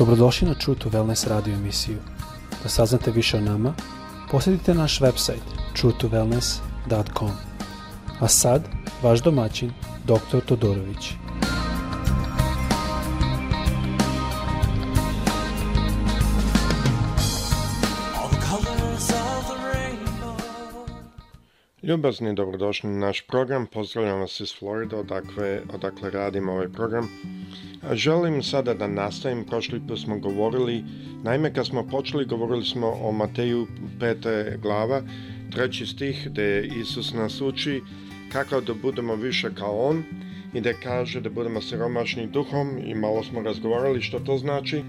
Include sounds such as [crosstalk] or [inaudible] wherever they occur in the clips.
Dobrodošli na True to Wellness radio emisiju. Da saznate više o nama, posjetite naš website truetowellness.com. A sad, vaš domaćin, dr. Todorović. Ljubazni dobrodošli na naš program, pozdravljam vas iz Florida odakle, odakle radim ovaj program. Želim sada da nastavim, prošli put smo govorili, naime kad smo počeli govorili smo o Mateju 5. glava, treći stih da Isus nas uči kako da budemo više kao On i da kaže da budemo siromašni duhom i malo smo razgovarali što to znači.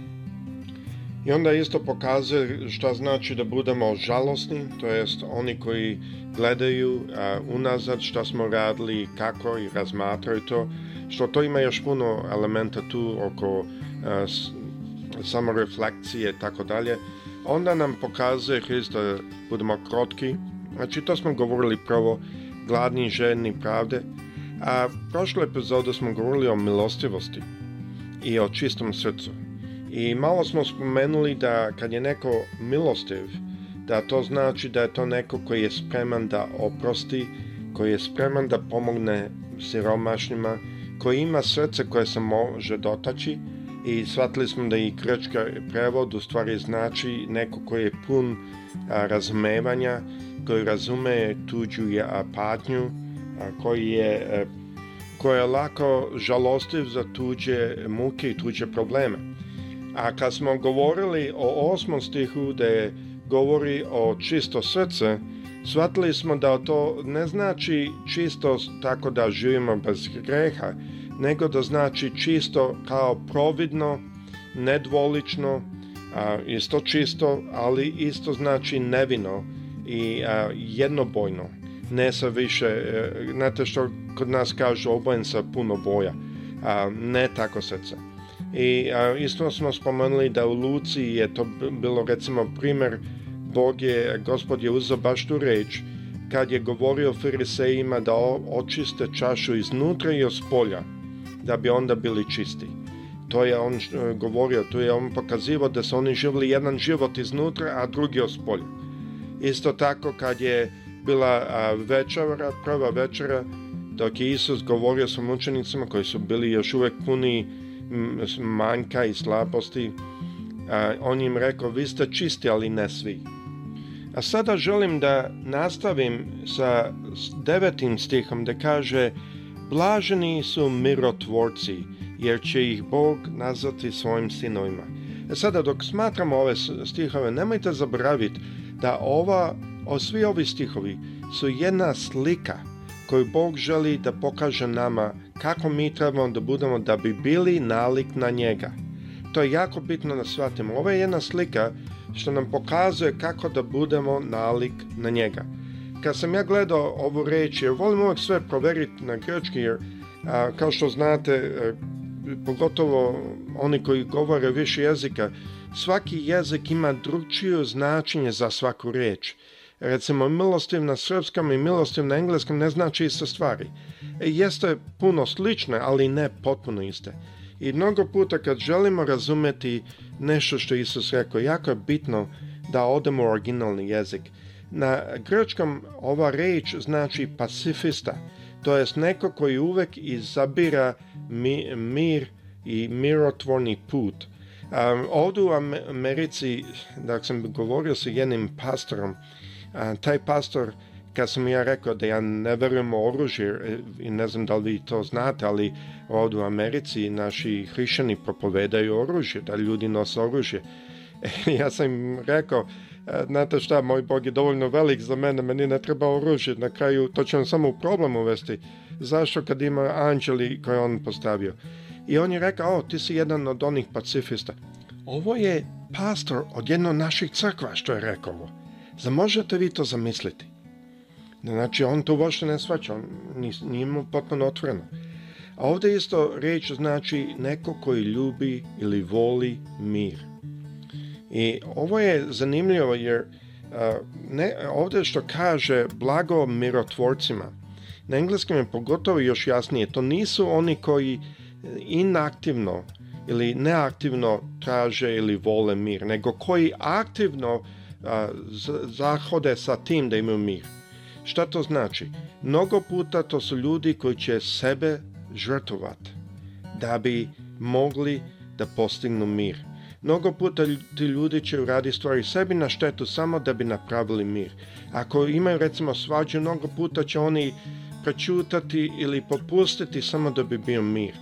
I onda isto pokazuje šta znači da budemo žalosni, to jest oni koji gledaju a, unazad šta smo radili, kako i razmatraju to, što to ima još puno elementa tu oko a, s, i tako dalje. Onda nam pokazuje Hrista da budemo krotki, znači to smo govorili prvo, gladni, željni pravde, a prošle epizode smo govorili o milostivosti i o čistom srcu. I malo smo spomenuli da kad je neko milostiv, da to znači da je to neko koji je spreman da oprosti, koji je spreman da pomogne siromašnjima, koji ima srce koje se može dotaći i shvatili smo da i grčka prevod u stvari znači neko koji je pun razumevanja, koji razume tuđu patnju, koji je, e, koji je lako žalostiv za tuđe muke i tuđe probleme. A kad smo govorili o osmom stihu da govori o čisto srce, shvatili smo da to ne znači čisto tako da živimo bez greha, nego da znači čisto kao providno, nedvolično, isto čisto, ali isto znači nevino i jednobojno. Ne sa više, e, znate što kod nas kažu obojen sa puno boja, ne tako srce. I a, isto smo spomenuli da u Luci je to bilo recimo primjer Bog je, gospod je uzeo baš tu reč kad je govorio firisejima da očiste čašu iznutra i od da bi onda bili čisti. To je on govorio, to je on pokazivo da su oni živjeli jedan život iznutra, a drugi od Isto tako kad je bila večera, prva večera, dok je Isus govorio sa mučenicima koji su bili još uvijek puni manjka i slabosti, on im rekao, vi ste čisti, ali ne svi. A sada želim da nastavim sa devetim stihom da kaže Blaženi su mirotvorci, jer će ih Bog nazvati svojim sinovima. E sada dok smatramo ove stihove, nemojte zaboraviti da ova, o svi ovi stihovi su jedna slika koju Bog želi da pokaže nama kako mi trebamo da budemo da bi bili nalik na njega. To je jako bitno da shvatimo. Ovo je jedna slika što nam pokazuje kako da budemo nalik na njega. Kad sam ja gledao ovu reč, jer volim uvijek sve proveriti na grečki, jer kao što znate, e, pogotovo oni koji govore više jezika, svaki jezik ima drugčije značenje za svaku riječ. Recimo, milostiv na srpskom i milostiv na engleskom ne znači iste stvari. E, jeste puno slične, ali ne potpuno iste. I mnogo puta kad želimo razumjeti nešto što Isus rekao, jako je bitno da odemo u originalni jezik. Na grčkom ova reč znači pacifista, to jest neko koji uvek izabira mir i mirotvorni put. Um, ovdje u Americi, da sam govorio s jednim pastorom, a, taj pastor, kad sam ja rekao da ja ne verujem u oružje, e, i ne znam da li vi to znate, ali ovdje u Americi naši hrišćani propovedaju oružje, da ljudi nose oružje. E, [laughs] ja sam im rekao, e, znate šta, moj Bog je dovoljno velik za mene, meni ne treba oružje, na kraju to će vam samo u problem uvesti. Zašto kad ima anđeli koje on postavio? I on je rekao, o, ti si jedan od onih pacifista. Ovo je pastor od jedno naših crkva što je rekao Zamožete možete vi to zamisliti? Znači, on to uopšte ne svaća, on nije mu potpuno otvoreno. A ovdje isto riječ znači neko koji ljubi ili voli mir. I ovo je zanimljivo jer ne, ovdje što kaže blago mirotvorcima, na engleskom je pogotovo još jasnije, to nisu oni koji inaktivno ili neaktivno traže ili vole mir, nego koji aktivno a, zahode sa tim da imaju mir. Šta to znači? Mnogo puta to su ljudi koji će sebe žrtovati da bi mogli da postignu mir. Mnogo puta ti ljudi će uraditi stvari sebi na štetu samo da bi napravili mir. Ako imaju recimo svađu, mnogo puta će oni prečutati ili popustiti samo da bi bio mir.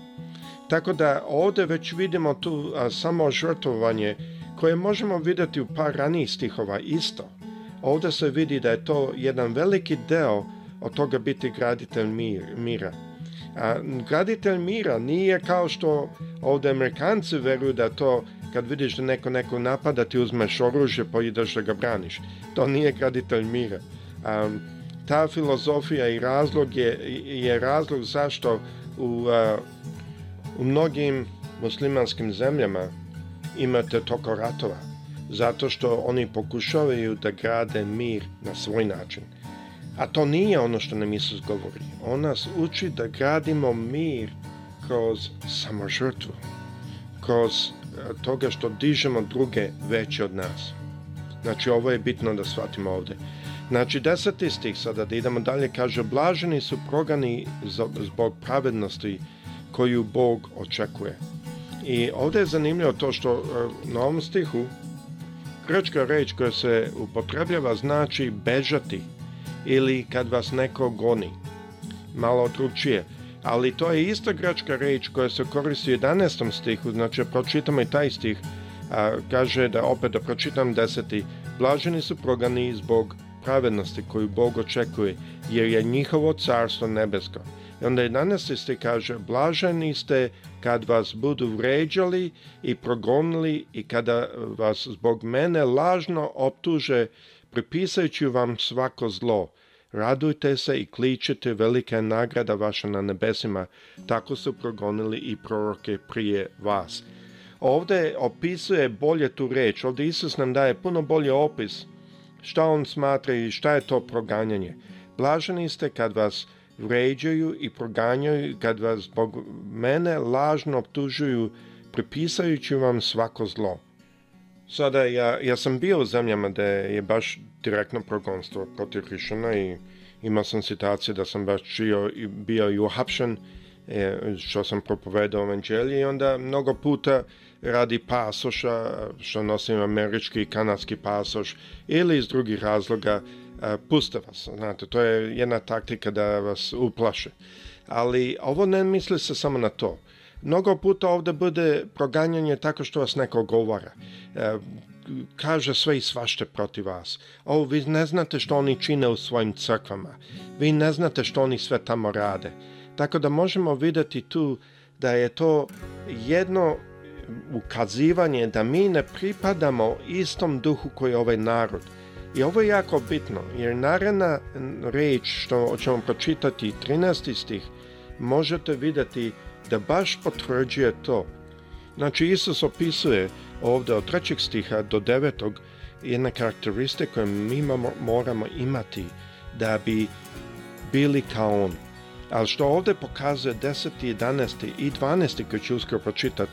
Tako da ovdje već vidimo tu a, samo žrtovanje koje možemo vidjeti u par ranijih stihova isto. Ovdje se vidi da je to jedan veliki deo od toga biti graditelj mira. A graditelj mira nije kao što ovdje Amerikanci veruju da to kad vidiš da neko neko napada ti uzmeš oružje pa ideš da ga braniš. To nije graditelj mira. ta filozofija i razlog je, je razlog zašto u, u mnogim muslimanskim zemljama imate toko ratova, zato što oni pokušavaju da grade mir na svoj način. A to nije ono što nam Isus govori. On nas uči da gradimo mir kroz samožrtvu, kroz e, toga što dižemo druge veće od nas. Znači, ovo je bitno da shvatimo ovdje. Znači, deseti stih sada, da idemo dalje, kaže Blaženi su progani zbog pravednosti koju Bog očekuje. I ovdje je zanimljivo to što e, na ovom stihu grčka reč koja se upotrebljava znači bežati ili kad vas neko goni. Malo drugčije. Ali to je ista grečka reč koja se koristi u 11. stihu, znači pročitamo i taj stih. A, kaže da opet da pročitam 10. Blaženi su progani zbog pravednosti koju Bog očekuje, jer je njihovo carstvo nebesko. I onda 11. ste kaže, blaženi ste kad vas budu vređali i progonili i kada vas zbog mene lažno optuže, pripisajući vam svako zlo. Radujte se i kličite, velika je nagrada vaša na nebesima. Tako su progonili i proroke prije vas. Ovdje opisuje bolje tu reč, ovdje Isus nam daje puno bolji opis Šta on smatra i šta je to proganjanje? Blaženi ste kad vas vređaju i proganjaju kad vas zbog mene lažno optužuju prepisajući vam svako zlo. Sada, ja, ja sam bio u zemljama da je baš direktno progonstvo protiv Hrišana i imao sam situacije da sam baš čio, bio i uhapšen, e, što sam propovedao evanđelje i onda mnogo puta radi pasoša, što nosim američki i kanadski pasoš, ili iz drugih razloga e, puste vas. Znate, to je jedna taktika da vas uplaše. Ali ovo ne misli se samo na to. Mnogo puta ovdje bude proganjanje tako što vas neko govara. E, kaže sve i svašte protiv vas. O, vi ne znate što oni čine u svojim crkvama. Vi ne znate što oni sve tamo rade. Tako da možemo vidjeti tu da je to jedno ukazivanje da mi ne pripadamo istom duhu koji je ovaj narod. I ovo je jako bitno, jer naredna reč što ćemo pročitati 13. stih, možete vidjeti da baš potvrđuje to. Znači Isus opisuje ovdje od 3. stiha do 9. jedna karakteristika koje mi moramo imati da bi bili kao On. Ali što ovdje pokazuje 10. 11. i 12. koji ću uskoro pročitati,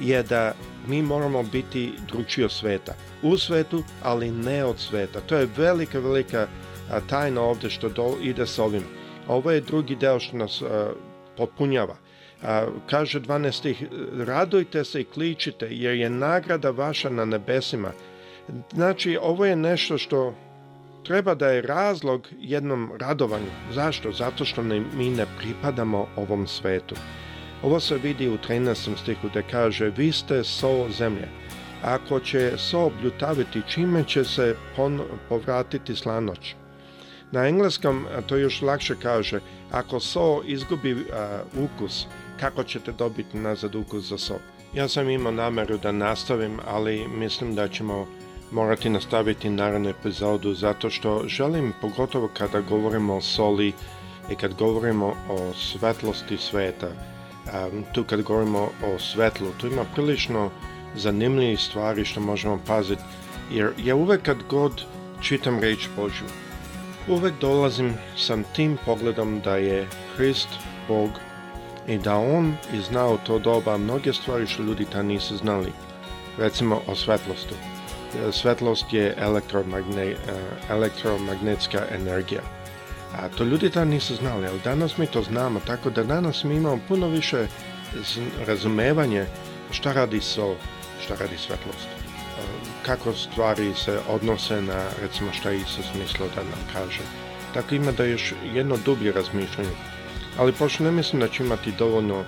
je da mi moramo biti dručiji od sveta. U svetu, ali ne od sveta. To je velika, velika tajna ovdje što do, ide sa ovim. Ovo je drugi deo što nas a, popunjava. A, kaže 12. Radujte se i kličite, jer je nagrada vaša na nebesima. Znači, ovo je nešto što treba da je razlog jednom radovanju. Zašto? Zato što mi ne pripadamo ovom svetu. Ovo se vidi u 13. stihu gdje kaže vi ste so zemlje. Ako će so obljutaviti čime će se povratiti slanoć. Na engleskom to još lakše kaže ako so izgubi ukus kako ćete dobiti nazad ukus za so. Ja sam imao nameru da nastavim, ali mislim da ćemo morati nastaviti naravnu epizodu zato što želim, pogotovo kada govorimo o soli i kad govorimo o svetlosti sveta, tu kad govorimo o svetlu, tu ima prilično zanimljivih stvari što možemo paziti, jer ja uvek kad god čitam reč Božju, uvek dolazim sam tim pogledom da je Hrist Bog i da On je znao to doba mnoge stvari što ljudi ta nisu znali, recimo o svetlosti. Svetlost je elektromagne, elektromagnetska energija a to ljudi tada nisu znali, ali danas mi to znamo, tako da danas mi imamo puno više razumevanje šta radi sol, šta radi svetlost. E, kako stvari se odnose na, recimo, šta Isus mislio da nam kaže. Tako ima da još jedno dublje razmišljanje. Ali pošto ne mislim da će imati dovoljno e,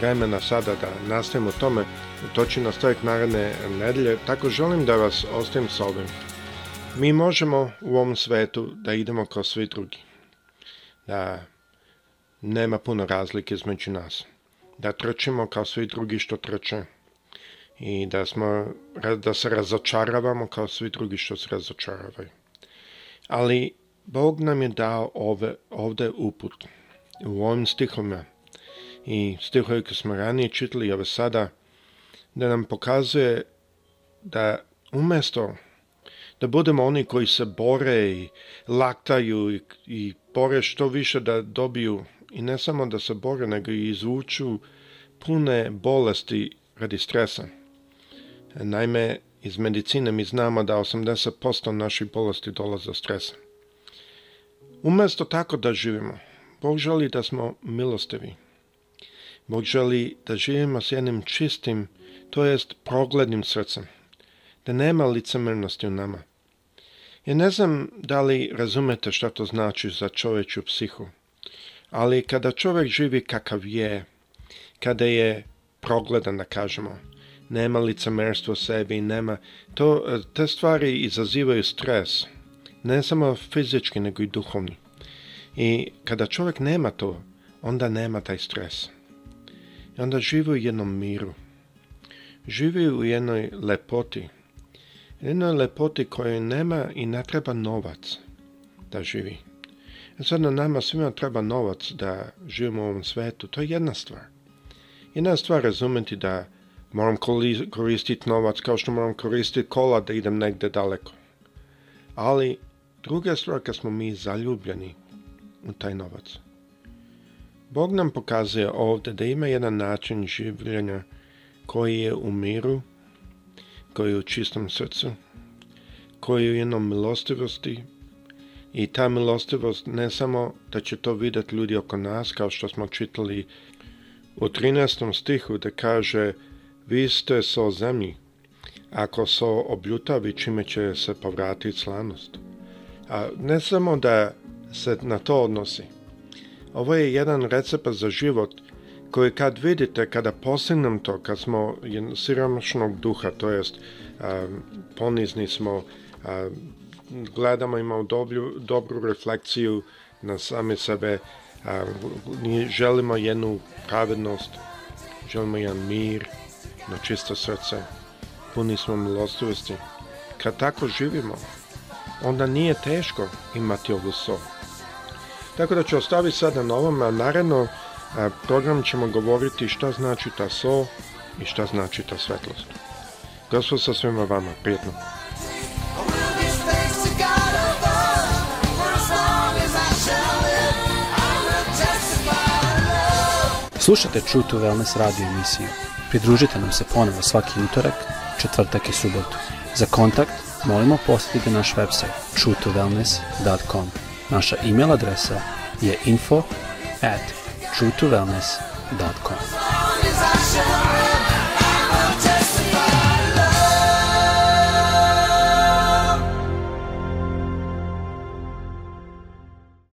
vremena sada da nastavimo tome, to će nastaviti naredne nedelje, tako želim da vas ostavim s ovim. Mi možemo u ovom svetu da idemo kao svi drugi. Da nema puno razlike između nas. Da trčimo kao svi drugi što trče. I da, smo, da se razočaravamo kao svi drugi što se razočaravaju. Ali Bog nam je dao ove, ovde uput. U ovim stihovima i stihovi koji smo ranije čitali i ove sada, da nam pokazuje da umjesto da budemo oni koji se bore i laktaju i, i bore što više da dobiju i ne samo da se bore, nego i izvuču pune bolesti radi stresa. Naime, iz medicine mi znamo da 80% naših bolesti dolaze od stresa. Umesto tako da živimo, Bog želi da smo milostivi. Bog želi da živimo s jednim čistim, to jest proglednim srcem da nema licemrnosti u nama. Ja ne znam da li razumete šta to znači za čoveću psihu, ali kada čovjek živi kakav je, kada je progledan, da kažemo, nema licemerstvo sebi, nema, to, te stvari izazivaju stres, ne samo fizički, nego i duhovni. I kada čovjek nema to, onda nema taj stres. I onda živi u jednom miru. Živi u jednoj lepoti, jednoj lepoti koje nema i ne treba novac da živi. E sad na nama svima treba novac da živimo u ovom svetu. To je jedna stvar. Jedna stvar razumjeti da moram koristiti novac kao što moram koristiti kola da idem negdje daleko. Ali druga stvar kad smo mi zaljubljeni u taj novac. Bog nam pokazuje ovdje da ima jedan način življenja koji je u miru, koji je u čistom srcu, koji je u jednom milostivosti i ta milostivost ne samo da će to vidjeti ljudi oko nas, kao što smo čitali u 13. stihu da kaže vi ste so zemlji, ako so obljutavi čime će se povratiti slanost. A ne samo da se na to odnosi. Ovo je jedan recept za život koje kad vidite, kada posegnem to, kad smo siromašnog duha, to jest ponizni smo, gledamo imamo dobru, dobru refleksiju na sami sebe, želimo jednu pravednost, želimo jedan mir, na čisto srce, puni smo milostivosti. Kad tako živimo, onda nije teško imati ovu sol. Tako da ću ostaviti sada na ovom, a naravno E, program ćemo govoriti šta znači ta so i šta znači ta svetlost. Gospod sa svima vama, prijetno. slušajte True to Wellness radio emisiju. Pridružite nam se ponovo svaki utorak, četvrtak i subotu. Za kontakt molimo posjetite naš website true2wellness.com Naša email adresa je info truetowellness.com.